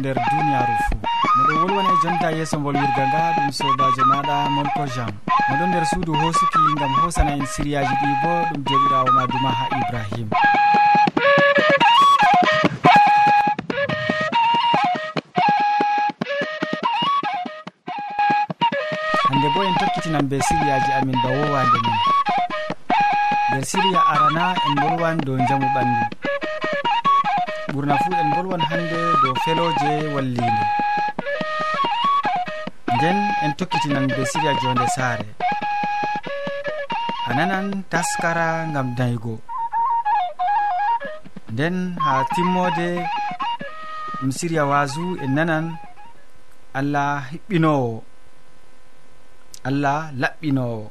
nder duniyaru fou miɗo wolwone jonta yeeso ngol wirga nga ɗum sobajo maɗa molko jean moɗon nder suudu hosuki gam hosana en siriyaji ɗi bo ɗum joɓirawo ma duma ha ibrahima hande bo en tokkitinan be siriyaji amin ba wowande men. Nder siriya arana en wolwan dow jamu ɓandu ɓurna fuu en golwan hannde dow feloje wallinde. Nden en tokkitinan be siriya jonde saare. A nanan taskara ngam daygo. Nden ha timmode ɗum siriya wasu en nanan allah hiɓɓinowo allah laɓɓinowo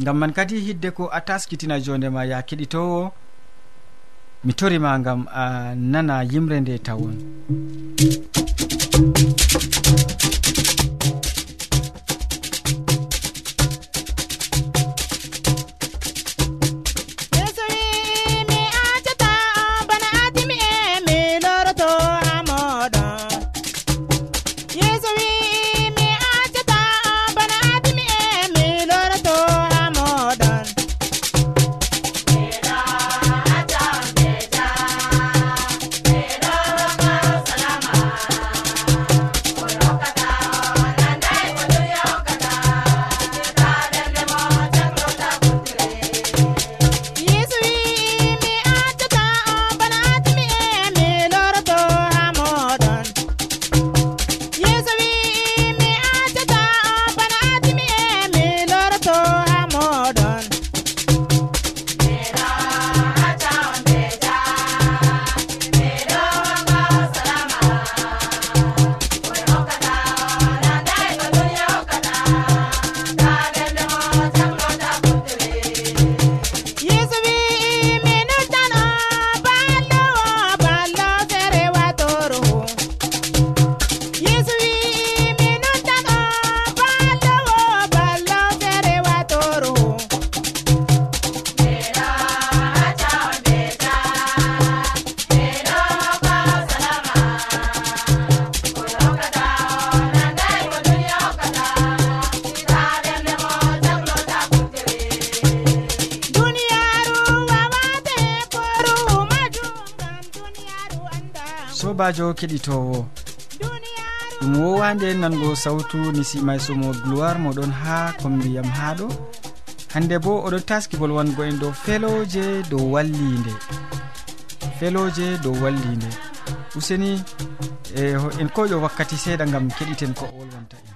ngam man kadi hidde ko a taskitina jondema ya keɗitowo mi torima gam a ah, nana yimre nde tawon. sobajo keɗitowo. Ɗum wowande nango sawtu ni simaysomo gloire moɗon ha kombiyam haɗo hande bo oɗon taski bolwango en dow feloje dow wallide feloje dow wallide useni e en koƴo wakkati seeɗa gam keɗiten ko wolwanta en.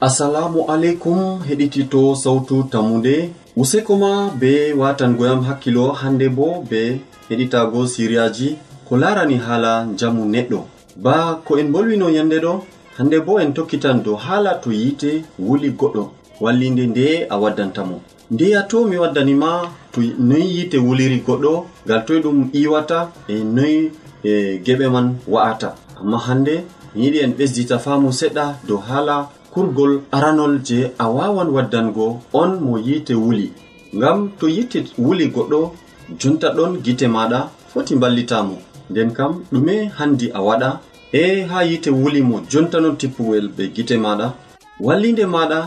Assalamu aleykum heɗitito sawtu tammude usekoma be watangoyam hakkilo hande bo be heɗitago siriyaji. ko larani haala jamu neɗɗo. Ba ko en bolwino yande ɗo hande bo en tokkitan dow haala to yite wuli goɗɗo. Wallinde nde a waddantamo ndeya to mi waddanima to noyi yite wuliri goɗɗo ngal toye ɗum iwata e noyi e geɓe man wa'ata. Amma hande mi yiɗi en ɓesdita faamu seɗɗa dow haala kurgol aranol je a wawan waddango on mo yite wuli. Ngam to yite wuli goɗɗo jonta ɗon gite maɗa foti ballitamo nden kam ɗume handi a waɗa e ha yite wuli mo jontano tippuwel be gite maɗa. Wallinde maɗa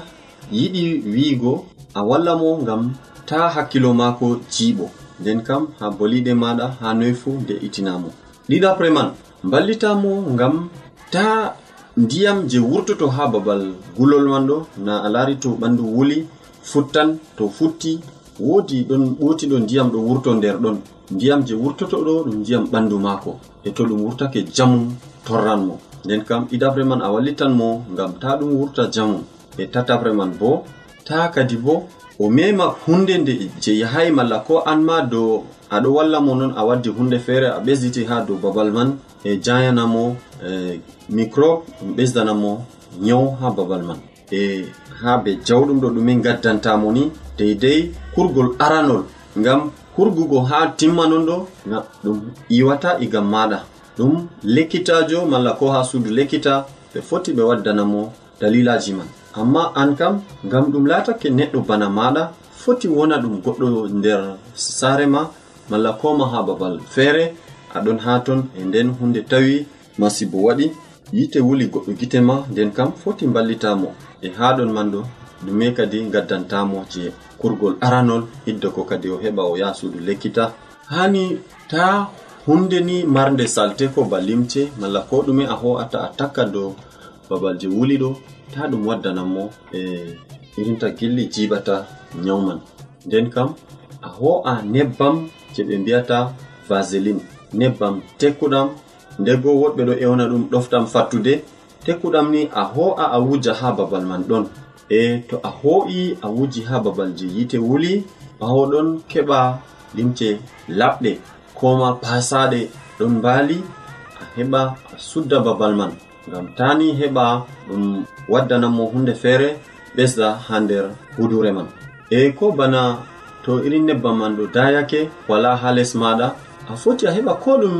yiɗi wi'igo a walla mo ngam ta hakkilo maako jiiɓo. Nden kam ha boliɗe maɗa ha noy fu nde itinamo ɗiɗapre man ballitamo ngam ta ndiyam je wurtoto ha babal gulol man ɗo na a lari to ɓandu wuli futtan to futti woodi ɗon ɓootiɗo ndiyam ɗo wurto nder ɗon. Ndiyam je wurtoto ɗo ɗum ndiyam ɓandu maako. E to ɗum wurtake jamum torran mo. Nden kam ɗiɗabre man a wallitan mo ngam ta ɗum wurta jamum e tatabre man bo ta kadi bo o mema hunde nde je yahayi malla ko an ma dow aɗo walla mo non a waddi hunde feere a ɓesditi ha dow babal man e jayanamo e microbe ɗum ɓesdanamo nyaw ha babal man. e ha be jawɗum ɗo ɗumin gaddantamo ni deydey kurgol aranol ngam kurgugo ha timma non ɗo gam ɗum iwata igam maɗa. Ɗum lekkitajo malla ko ha suudu lekkita ɓe foti ɓe waddanamo dalilaji man. Amma an kam ngam ɗum latake neɗɗo bana maɗa foti wona ɗum goɗɗo nder saare ma malla koma ha babal feere aɗon ha ton e nden hunde tawi masibo waɗi. yite wuli goɗɗo gite ma nden kam foti ballitamo e haɗon man ɗo ɗume kadi gaddantamo je kurgol aranol hidda ko kadi o heɓa o yaha suudu lekkita. Hani ta hunde ni marde salte ko ba limce malla ko ɗume a ho'ata a takka dow babal je wuli ɗo ta ɗum waddananmo e irinta gilli jiɓata nyawman. Nden kam a ho'a nebbam je ɓe mbiyata vaseline. Nebbam tekkuɗam nden bo woɗɓe ɗo ewna ɗum ɗoftam fattude tekkuɗam ni a ho'a a wuja ha babal man ɗon. E to a ho'i a wuji ha babal je yite wuli ɓawo ɗon keɓa limce laɓɗe koma pasaɗe ɗon mbali a heɓa a sudda babal man. Ngam tani heɓa ɗum waddanamo hunde feere ɓesda ha nder hudure man. E ko bana to irin nebbam man ɗo dayake wala ha les maɗa a foti a heɓa ko ɗum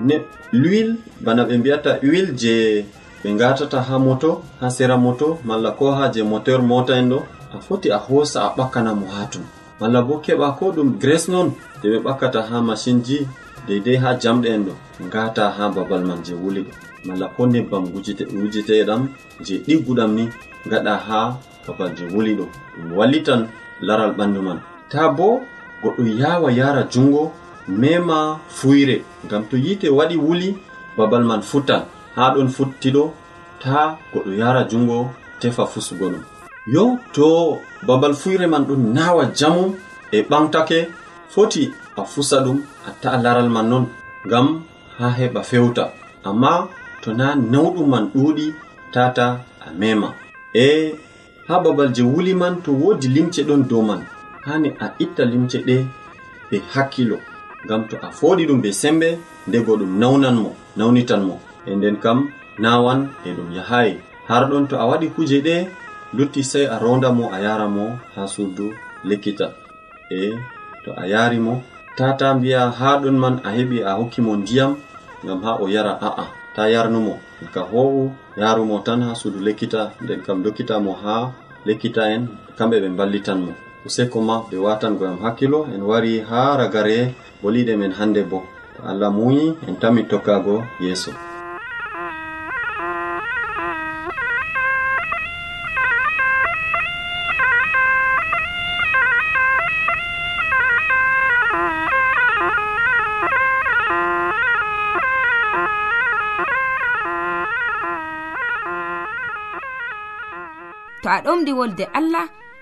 ne l'huile bana ɓe mbiyata huile je ɓe gatata ha moto ha sera moto malla ko ha je moteur mota en ɗo a foti a hosa a ɓakkanamo ha ton. Malla bo keɓa ko ɗum grace non de ɓe ɓakkata ha machine ji deidei ha jamɗe en ɗo gata ha babal man je wuli ɗo malla ko nebbam wujeteɗam je ɗigguɗam ni gaɗa ha babal je wuli ɗo ɗum wallitan laral ɓandu man. Ta bo goɗɗo yawa yara jungo mema fuyre ngam to yite waɗi wuli babal man futtan haa ɗon futtiɗo ta goɗɗo yara jungo tefa fusugo ɗum. Yo to babal fuyre man ɗon nawa jamu e ɓamtake foti a fusa ɗum a ta'a laral man non ngam ha heɓa fewta. Amma to na nawɗum man ɗuuɗi tata a mema. E ha babal je wuli man to wodi limce ɗon dow man. Hani a itta limce ɗe ɓe hakkilo. ngam to a fooɗi ɗum be sembe ndego ɗum nawnan mo nawnitan mo. E nden kam nawan e ɗum yahayi. Har ɗon to a waɗi kuje ɗe lutti sey a ronda mo a yara mo ha suudu lekkita. E to a yari mo tata mbiya ha ɗon man a heɓi a hokki mo ndiyam ngam ha o yara a'a ta yarnumo ka howu yarumo tan ha suudu lekkita nden kam dokkita mo ha lekkita en kamɓe ɓe ballitan mo. useko ma ɓe watango en hakkilo en wari ha ragare boliɗe men hande bo. To allah muyi en tami tokkago yeeso. To a ɗomɗi wolde allah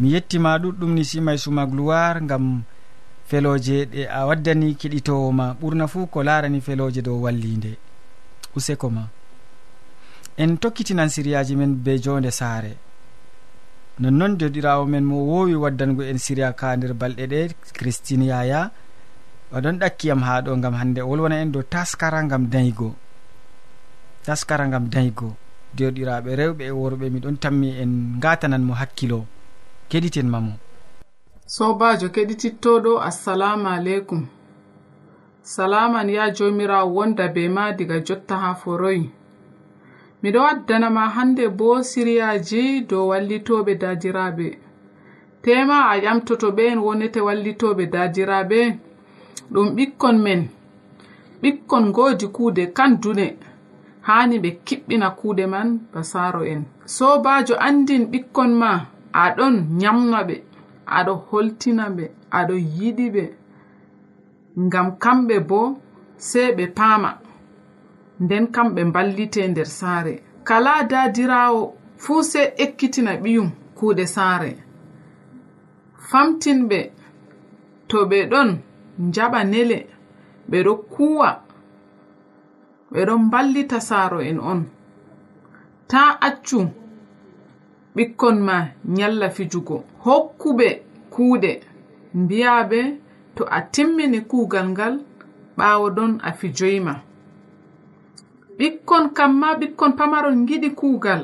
mi yettima ɗuɗɗum ni simay suma gloire gam feloje ɗe a waddani keɗitowo ma. Ɓurna fuu ko larani feloje dow wallide useko ma. En tokkitinan siriyaji men be jonde saare. Nonnoon joɗirawo men mo wowi waddango en siriya ka nder balɗe ɗe christine yaya oɗon ɗakkiyam ha ɗo gam hande wolwona en dow taskara gam dayigo taskara gam dayigo joɗiraɓe rewɓe e worɓe miɗon tammi en gatanan mo hakkilo. keɗiten mamo sobajo keɗitittoɗo assalamu aleykum salaman ya jomirawo wonda be ma diga jotta ha foroyi miɗo waddanama hande bo siriyaji dow wallitoɓe dadiraɓe tema a ƴamtoto ɓe en wonete wallitoɓe dadiraɓe ɗum ɓikkon men. Ɓikkon godi kuude kan dune. Hani ɓe kiɓɓina kuude man basaro en. Sobajo andin ɓikkon ma. aɗon nyamna ɓe aɗo holtina ɓe aɗo yiɗi ɓe. Ngam kamɓe bo sey ɓe paama nden kamɓe mballite nder saare. Kala dadirawo fuu sey ekkitina ɓiyum kuuɗe saare. Famtinɓe to ɓe ɗon njaɓa nele ɓe ɗo kuwa ɓe ɗon mballita saaro en on. Ta accu ɓikkon ma nyalla fijugo. Hokkuɓe kuuɗe mbiyaɓe to a timmini kuugal ngal ɓaawo ɗon a fijoyma ɓikkon kam ma ɓikkon pamaron giɗi kuugal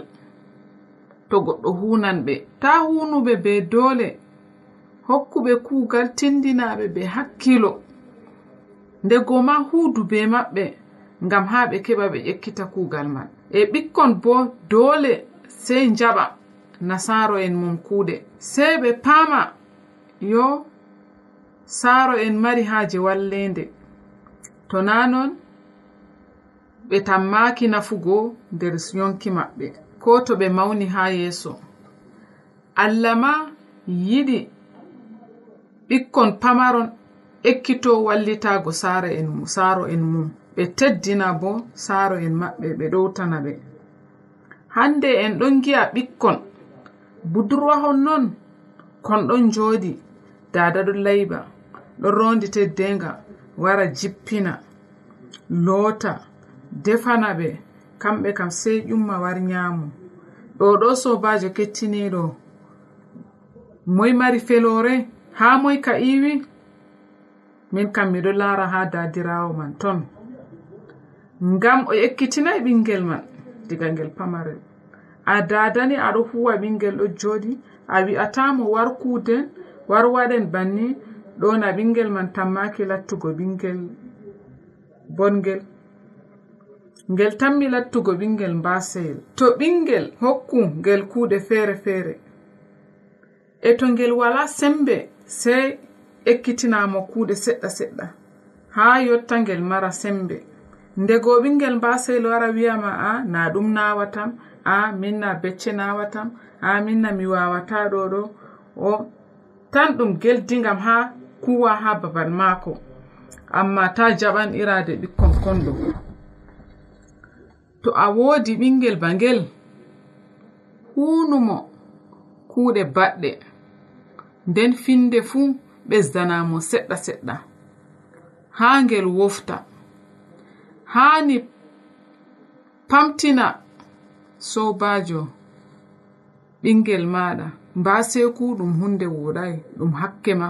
to goɗɗo hunan ɓe. Ta hunuɓe be doole. Hokkuɓe kuugal tindinaɓe be hakkilo. Ndego ma huudu be maɓɓe ngam haa ɓe keɓa ɓe ƴekkita kuugal man e ɓikkon bo doole sey njaɓa. nasaro en mum kuuɗe. Sey ɓe paama yo saaro en mari haaje wallende to naa non ɓe tammaki nafugo nder yonki maɓɓe ko to ɓe mawni haa yeeso. Allah ma yiɗi ɓikkon pamaron ekkito wallitago saaro en saaro en mum. Ɓe teddina bo saaro en maɓɓe ɓe ɗowtana ɓe. Hande en ɗon gi'a ɓikkon budurwahon non kon ɗon jooɗi. Dada ɗo layɓa ɗo rondi teddenga wara jippina. Loota. Defana ɓe. Kamɓe kam sey ƴumma war nyaamo ɗo ɗo sobajo kettiniɗo moy mari felore haa moy ka iwi min kam miɗo laara haa dadirawo man ton. Ngam o ekkitinayi ɓingel man diga ngel pamarel a dadani aɗo huwa ɓingel ɗo joɗi. A wi'atamo war kuden war waɗen banni ɗona ɓingel man tammaki lattugo ɓingel bongel. Ngel tammi lattugo ɓingel mbaseyel to ɓingel hokku ngel kuuɗe feere feere e to ngel wala sembe sey ekkitinamo kuuɗe seɗɗa seɗɗa haa yotta ngel mara sembe. Ndego ɓingel mbaseyel wara wiyama a na ɗum nawatam. a minna becce nawatam a ah, minna mi wawata ɗo ɗo. O tan ɗum geldingam ha kuwa ha babal maako. Amma ta jaɓan irade ɓikkon konɗo to a woodi ɓingel ba ngel hunumo kuuɗe baɗɗe. Nden finde fuu ɓesdanamo seɗɗa seɗɗa. Haa ngel wofta. Haani pamtina sobajo ɓingel maɗa. Mbaseku ɗum hunde woɗai ɗum hakke ma.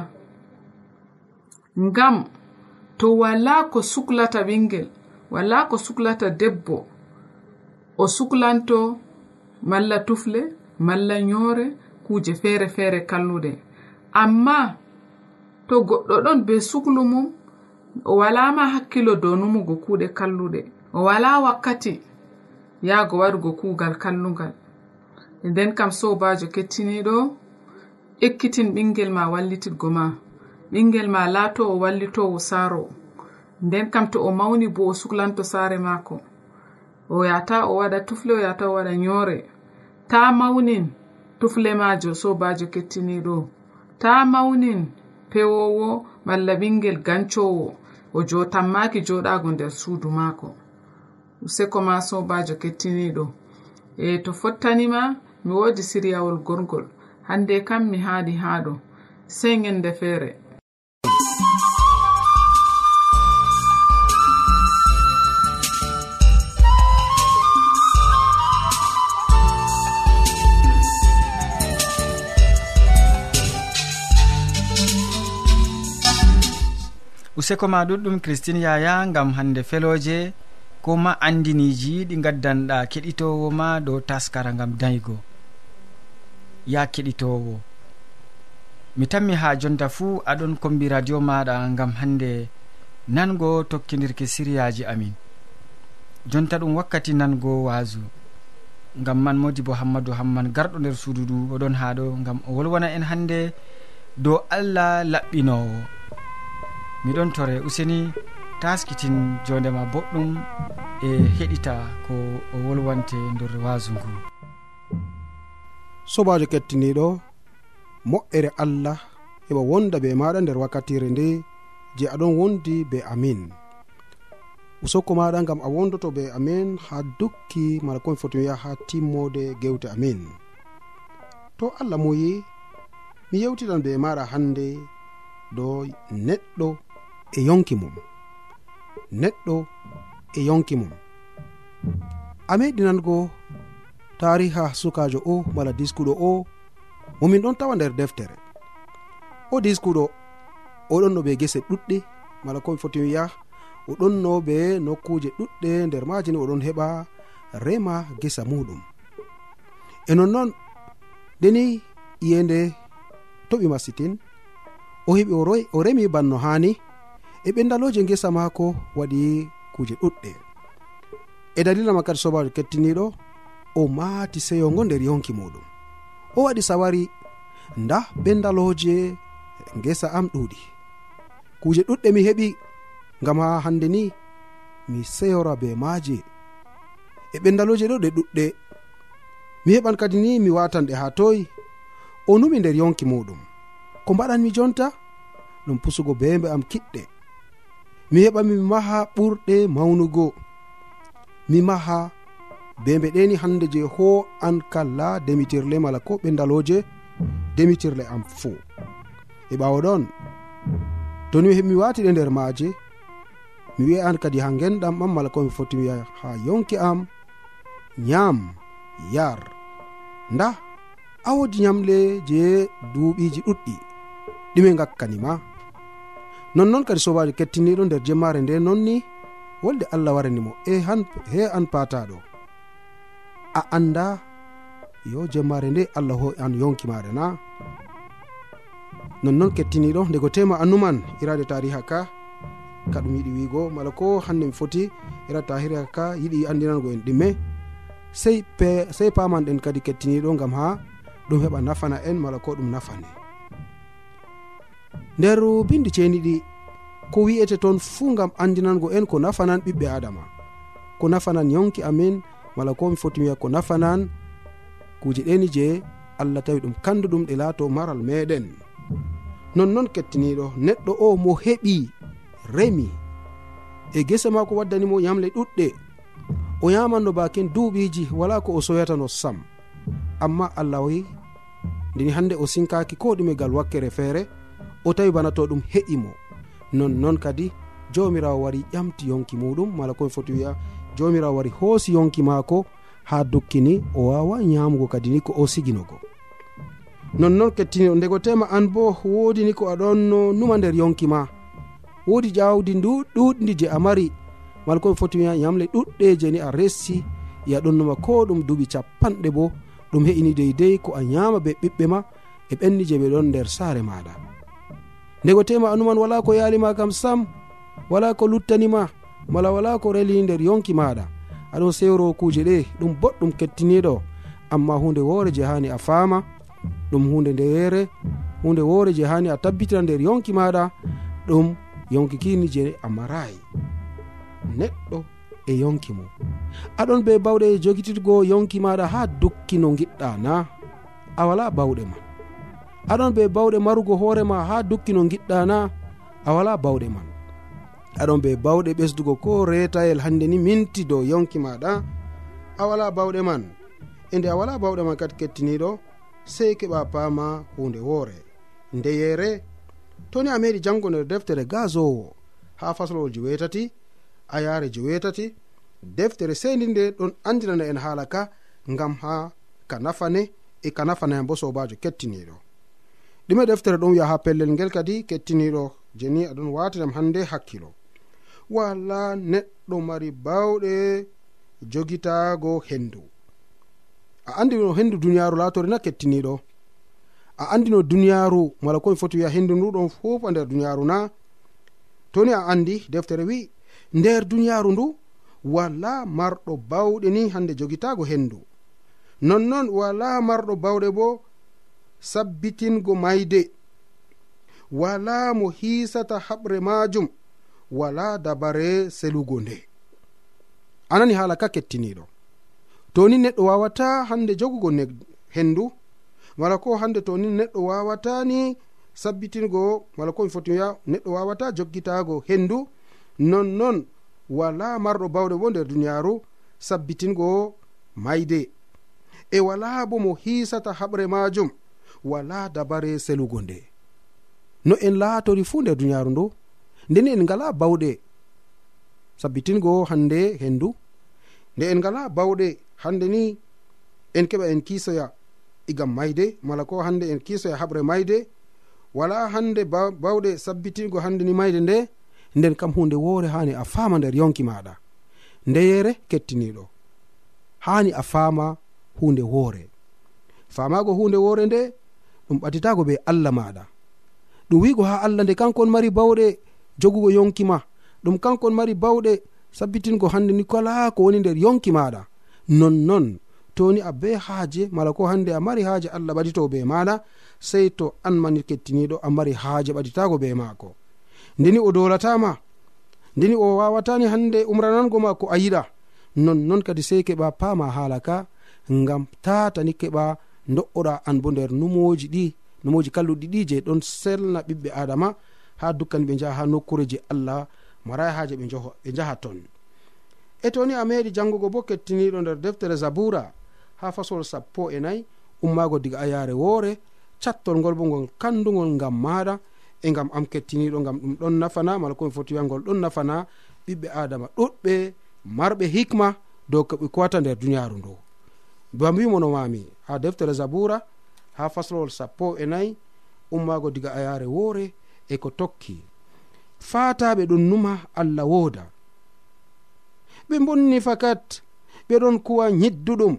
Ngam to wala ko suklata ɓingel wala ko suklata debbo o suklanto malla tufle malla nyore kuje feere feere kallude amma to goɗɗo ɗon be suklu mum o walama hakkilo dow numugo kuuɗe kalluɗe o wala wakkati yaago waɗugo kuugal kallugal nden kam sobajo kettiniɗo ekkitin ɓingel ma wallititgo ma ɓingel ma laato o wallitowo saaro nden kam to o mawni bo o suklanto saare maako. O yata o waɗa tufle o yata o waɗa yoore ta mawnin tufle majo sobajo kettiniɗo ta mawnin pewowo malla ɓingel gancowo. O jotammaki joɗago nder suudu maako. useko ma sobajo kettiniɗo. E to fottanima mi wodi siryawol gorgol. Hande kam mi haadi haaɗo sey gende feere useko ma ɗuɗɗum christine yaya gam hande feloje. ko ma andiniji ɗi gaddanɗa keɗitowo ma dow taskara gam daygo. Ya keɗitowo. Mi tammi ha jonta fuu aɗon kombi radio maɗa gam hande nango tokkidirki siriyaji amin. Jonta ɗum wakkati nango waasu gam man modi bo hammadou hamman garɗo nder suudu du oɗon haa ɗo ngam o wolwana en hande dow allah laɓɓinowo. Miɗon tore useni. taskitin jondema boɗɗum e heɗita ko o wolwante nder wasu ngu. Sobajo kettiniɗo moƴƴere allah heɓa wonda be maɗa nder wakkatire nde je aɗon wondi be amin. Usokko maɗa gam a wondoto be amin ha dukki mala komi foti wiya ha timmode gewte amin. To allah muyi mi yewtitan be maɗa hande do neɗɗo e yonki mum. neɗɗo e yonki mum. A meɗinango tariha sukajo o mala diskuɗo o momin ɗon tawa nder deftere. O diskuɗo oɗon no be gese ɗuɗɗe mala komi foti wiya o ɗonno be nokkuje ɗuɗɗe nder majini oɗon heɓa rema gesa muɗum. E nonnon ndeni iyende toɓi masitin o heɓi o remi banno hani e ɓendaloje gesa maako waɗi kuje ɗuɗɗe. E dalila ma kadi sobajo kettiniɗo o maati seyongo nder yonki muɗum. O waɗi sawari nda ɓendaloje gesa am ɗuuɗi. Kuje ɗuɗɗe mi heɓi ngam ha hande ni mi seyora be maaje. E ɓendaloje ɗo ɗe ɗuɗɗe. Mi heɓan kadi ni mi watan ɗe ha toyi. O numi nder yonki muɗum. Ko mbaɗanmi jonta? Ɗum pusugo bembe am kiɗɗe. mi heɓa mi maha ɓurɗe mawnugo. Mi maha be mbeɗeni hande je ho an kalla demitirle mala ko ɓe daloje demitirle am fo e ɓawo ɗon to ni mi wati ɗe nder maje mi wi'a an kadi ha genɗam am mala ko mi foti wiya ha yonki am nyam yar. Nda a wodi nyamle je duuɓiji ɗuɗɗi ɗume gakkanima nonnoon kadi sobajo kettiniɗo nder jemmare nde nonni wolde allah waranimo e han he an pataɗo a anda yo jemmare nde allah ho an yonki maɗa na. Nonnoon kettiniɗo ndego tema annuman irade tariha ka ka ɗum yiɗi wiigo mala ko hande mi foti irade tariha ka yiɗi andinango en ɗimme. Sey sey paman ɗen kadi kettiniɗo gam ha ɗum heɓa nafana en mala ko ɗum nafane. nder bindi ceniɗi ko wi'ete toon fuu gam andinango en ko nafanan ɓiɓɓe adama. Ko nafanan yonki amin. Wala komi foti wiya ko nafanan. Kuje ɗeni je allah tawi ɗum kanduɗum ɗe laato maral meɗen. Nonnoon kettiniɗo neɗɗo o mo heɓi remi. E gese ma ko waddanimo yamle ɗuɗɗe. O yamanno bakin duuɓiji wala ko o soyatano sam. Amma allah wi ndini hande o sinkaki ko ɗume gal wakkere feere o tawi bana to ɗum heƴimo nonnoon kadi jomirawo wari ƴamti yonki muɗum mala koye foti wiya jomirawo wari hoosi yonki maako ha dukkini o wawa ñamugo kadi ni ko o siginogo. Nonnoon kettiniɗo ndego tema an bo woodi ni ko aɗon no numa nder yonki ma. Woodi ƴawdi ɗuɗɗi je a mari mala komi foti wiya ñamle ɗuɗɗe je ni a resi yaɗon numa ko ɗum duuɓi capanɗe bo ɗum heƴini deydey ko a ñama be ɓiɓɓe ma e ɓenni je ɓe ɗon nder saare maɗa ndego tema anuman wala ko yalima kam sam wala ko luttanima mala wala ko reli nder yonki maɗa. Aɗon sewro kuje ɗe ɗum boɗɗum kettiniɗo. Amma hunde wore je hani a faama ɗum hunde ndeyere hunde wore je hani a tabbitira nder yonki maɗa ɗum yonki kini je a marayi neɗɗo e yonki mum. Aɗon be bawɗe jogititgo yonki maɗa ha dukki no giɗɗa na. A wala bawɗe man aɗon be bawɗe marugo hoorema ha dukki dukkino giɗɗana a wala bawɗe man. Aɗon be bawɗe ɓesdugo ko retayel hande ni minti dow yonki maɗa a wala bawɗe man. E nde a wala bawɗe man kadi kettiniɗo sey keɓa pama hunde woore. Ndeyere toni a meɗi jango nder deftere gazowo ha faslowol jewetati a yaare jewetati deftere seni nde ɗon andinana en haala ka ngam ha ka nafane e ka nafanayam bo sobajo kettiniɗo. ɗume deftere ɗon wiya ha pellel ngel kadi kettiniɗo. Jeni aɗon watanam hande hakkilo. Wala neɗɗo mari bawɗe jogitago hendu. A andi no hendu duniyaru latori na kettiniɗo. A andi no duniyaru mala komi foti wiya hendu nduɗon fof a nder duniyaru na. Toni a andi deftere wi nder duniyaru ndu wala marɗo bawɗe ni hande jogitago hendu. Nonnon wala marɗo bawɗe bo sabbitingo mayde. Wala mo hiisata haɓre majum wala dabare selugo nde. Anani hala ka kettiniɗo toni neɗɗo wawata hande jogugo hendu wala ko hande toni neɗɗo wawata ni sabbitingo wala ko mi foti wiya neɗɗo wawata joggitago hendu nonnon wala marɗo bawɗe bo nder duniyaru sabbitingo mayde. E wala bo mo hiisata haɓre majum wala dabare selugo nde. No en laatori fuu nder duniyaaru ndu ndeni en ngala bawɗe. Sabbitingo hande henndu. Nde en ngala bawɗe hande ni en keɓa en kiisoya igam mayde mala ko hande en kiisoya haɓre mayde. Wala hande bawɗe sabbitingo hande ni mayde nde nden kam hunde woore hani a faama nder yonki maɗa ndeyere kettiniɗo hani a faama hunde woore. Faamago hunde woore nde ɗum ɓatitago be allah maɗa. Ɗum wigo ha allah nde kanko on mari bawɗe jogugo yonki ma. Ɗum kanko on mari bawɗe sabbitingo hande ni kala ko woni nder yonki maɗa. Nonnon toni a be haaje mala ko hande a mari haaje allah ɓaɗito be maɗa sei to an mani kettiniɗo a mari haaje ɓaɗitago be maako. Ndeni o dolatama ndeni o wawatani hande umranango ma ko a yiɗa. Nonnon kadi sei keɓa pama haala ka ngam tatani keɓa do'oɗa an bo nder numoji ɗi numoji kalluɗi ɗi je ɗon selna ɓiɓɓe adama ha dukkani ɓe jaha ha nokkure je allah mara haje ɓe jaha ton. E toni a meɗi jangugo bo kettiniɗo nder deftere zabura ha fasol sappo e nayi ummago diga ayare woore cattol ngol bo ngol kandugol ngam maɗa e ngam am kettiniɗo ngam ɗum ɗon nafana mala komi foti wiyangol ɗon nafana ɓiɓɓe adama ɗuɗɓe marɓe hikma dow koɓe kuwata nder duniyaru ndu. ba mbimo mami ha deftere zabura ha faslowol sappo e nayi ummago diga ayare woore e ko tokki. Fataɓe ɗon numa allah wooda. Ɓe bonni fakat ɓe ɗon kuwa yidduɗum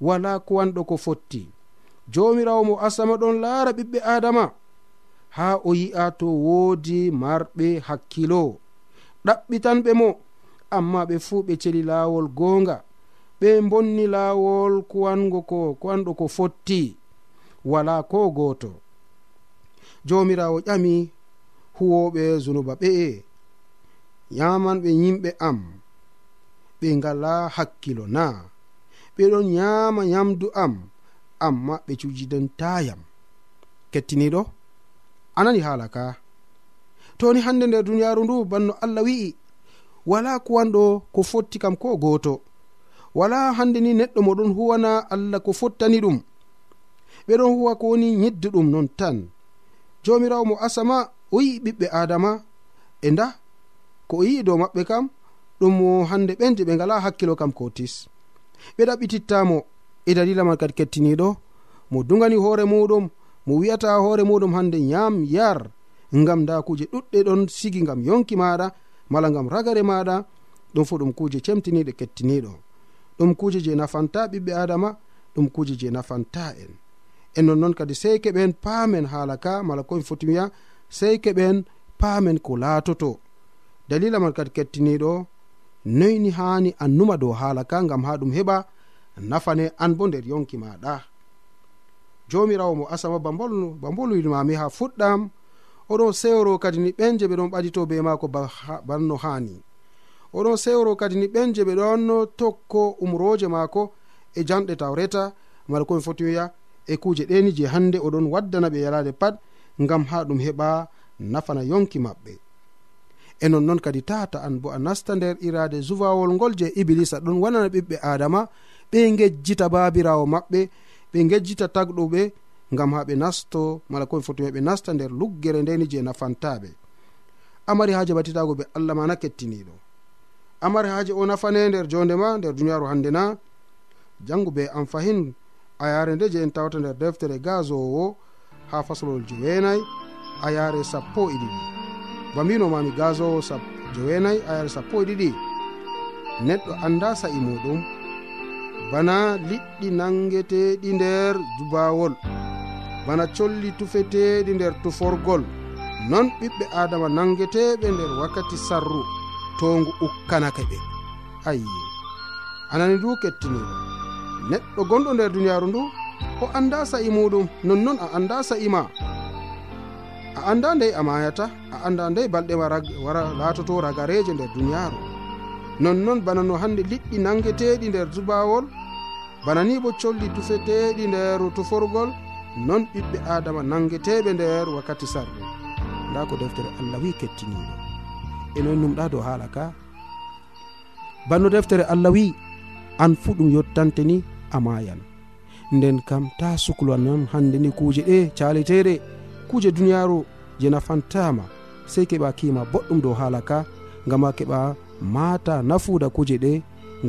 wala kuwanɗo ko fotti. Jomirawo mo asama ɗon laara ɓiɓɓe adama ha o yi'a to woodi marɓe hakkilo. Ɗaɓɓitanɓe mo amma ɓe fuu ɓe celi laawol goonga. ɓe bonni laawol kuwango ko kuwanɗo ko fotti wala ko gooto. Jomirawo ƴami huwoɓe zunuba ɓe'e yamanɓe yimɓe am ɓe ngala hakkilo na ɓeɗon yama yamdu am amma ɓe cujidantayam kettiniɗo anani haala ka. Toni hande nder duniyaru ndu banno allah wi'i wala kuwanɗo ko fotti kam ko gooto. wala hande ni neɗɗo moɗon huwana allah ko fottani ɗum. Ɓeɗon huwa ko woni yidde ɗum non tan. Jomirawo mo asama o yi'i ɓiɓɓe adama. E nda ko o yi'i dow maɓɓe kam ɗum mo hande ɓen je ɓe ngala hakkilo kam kotis ɓe ɗaɓɓitittamo e dalila man kadi kettiniɗo mo dugani hoore muɗum mo wi'ata hoore muɗum hande yam yar ngam nda kuje ɗuɗɗe ɗon sigi ngam yonki maɗa mala ngam ragare maɗa ɗum fo ɗum kuje cemtiniɗe kettiniɗo. ɗum kuje je nafanta ɓiɓɓe adama ɗum kuje je nafanta en. E nonnoon kadi sey keɓen paamen haala ka mala komi foti wiya sey keɓen paamen ko laatoto. Dalila man kadi kettiniɗo noyni haani an numa dow haala ka ngam ha ɗum heɓa nafane an bo nder yonki maɗa jomirawo mo asama ba bolwinmami ha fuɗɗam oɗon sewro kadi ni ɓen je ɓe ɗon ɓadito be maako banno haani. oɗo sewro kadi ni ɓen je ɓe ɗonno tokko umroje maako e janɗe tawreta mala komi foti wiya e kuje ɗeni je hande oɗon waddana ɓe yalade pat ngam ha ɗum heɓa nafana yonki maɓɓe. E nonnon kadi tata an bo a nasta nder irade zuwawol ngol je iblisa ɗon wanana ɓiɓɓe adama ɓe gejjita babirawo maɓɓe ɓe gejjita tagɗuɓe ngam ha ɓe nasto mala komi foti ɓe nasta nder luggere ndeni je nafantaɓe. Amari haaje batitago ɓe allah mana kettiniɗo. a mari o nafane nder jonde ma nder duniyaru hande na. Jangu be am fahin a yare nde je en tawata nder deftere gazowo ha faslol joweenayi a yare sappo e ɗiɗi. Bambinomami gazowo joweenayi a yare sappo e ɗiɗi. Neɗɗo anda sa'i muɗum bana liɗɗi nangeteɗi nder jubawol bana colli tufeteɗi nder tuforgol. Non ɓiɓɓe adama nangeteɓe nder wakkati sarru. to ngu ukkanake ɓe. Ayi anani du kettiniɗo neɗɗo gonɗo nder duniyaaru ndu o annda sa'i muɗum nonnon a annda sa'i ma. A annda ndey a mayata a annda ndey balɗe ma laatoto ragareje nder duniyaaru. Nonnon bana no hannde liɗɗi nangeteɗi nder dubawol bana ni bo colli tufeteɗi nder tuforgol non ɓiɓɓe adama nangeteɓe nder wakkati sarɗe nda ko deftere allah wi kettiniɗo e noon numɗa dow haala ka. Banno deftere allah wi an fu ɗum yottante ni a mayan nden kam ta suklanam hande ni kuje ɗe caleteɗe kuje duniyaru je nafantama sey keɓa kima boɗɗum dow haala ka gama keɓa mata nafuda kuje ɗe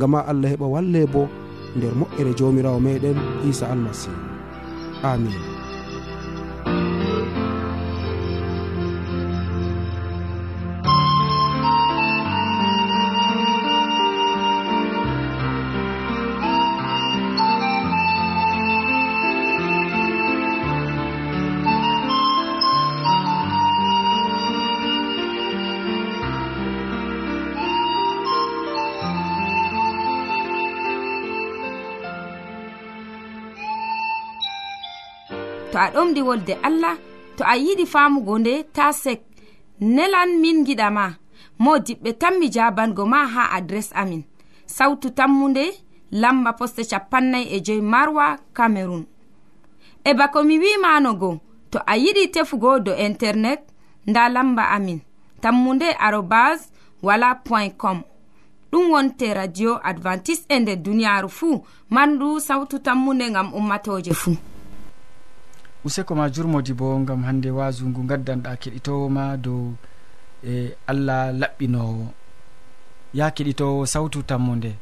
gama allah heɓa walle bo nder moƴƴere jomirawo meɗen isa almasihu amin. to a ɗomɗi wolde allah to a yiɗi famugo nde ta sek. Nelan min giɗama mo diɓɓe tan mi jabango ma ha adres amin. Sautu tammunde lamba poste capannay e joyi marwa camerun e bako mi wimanogo to a yiɗi tefugo do internet nda lamba amin. Tammunde arobas wala point com. Ɗum wonte radio advantice e nder duniyaru fuu. Mandu sawtu tammunde gam ummatoje fuu. useko ma jurmodi bo gam hande wasu ngu gaddanɗa keɗitowo ma dow e allah laɓɓinowo. Ya keɗitowo sawtu tammude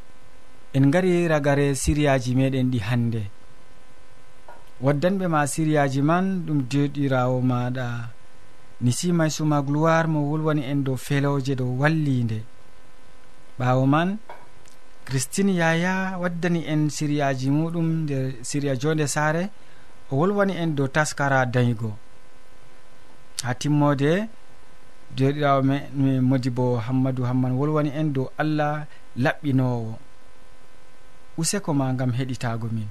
en gari ragare siriyaji meɗen ɗi hande. Waddanɓe ma siriyaji man ɗum deɗirawo maɗa. Ni simay suma gloire mo wolwani en dow feloje dow wallide ɓawo man christine yaya waddani en siriyaji muɗum nder siriya jonde saare o wolwani en dow taskara dañigo ha timmode joɗirawo me modi bo hammadou hamman wolwani en dow allah laɓɓinowo. Useko ma gam heɗitago min.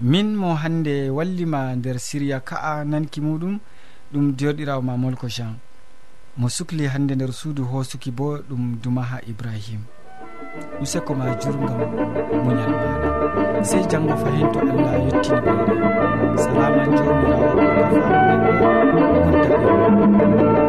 Min mo hande wallima nder siriya ka'a nanki muɗum ɗum joɗirawo ma molko jean. Mo sukli hande nder suudu hosuki bo ɗum dumaha ibrahim. Useko ma jurgam muñal maɗa. sey janngo fahin to allah yettini ɓerde salaman jomirawo ɗo nafamunen ɗo wondaɓe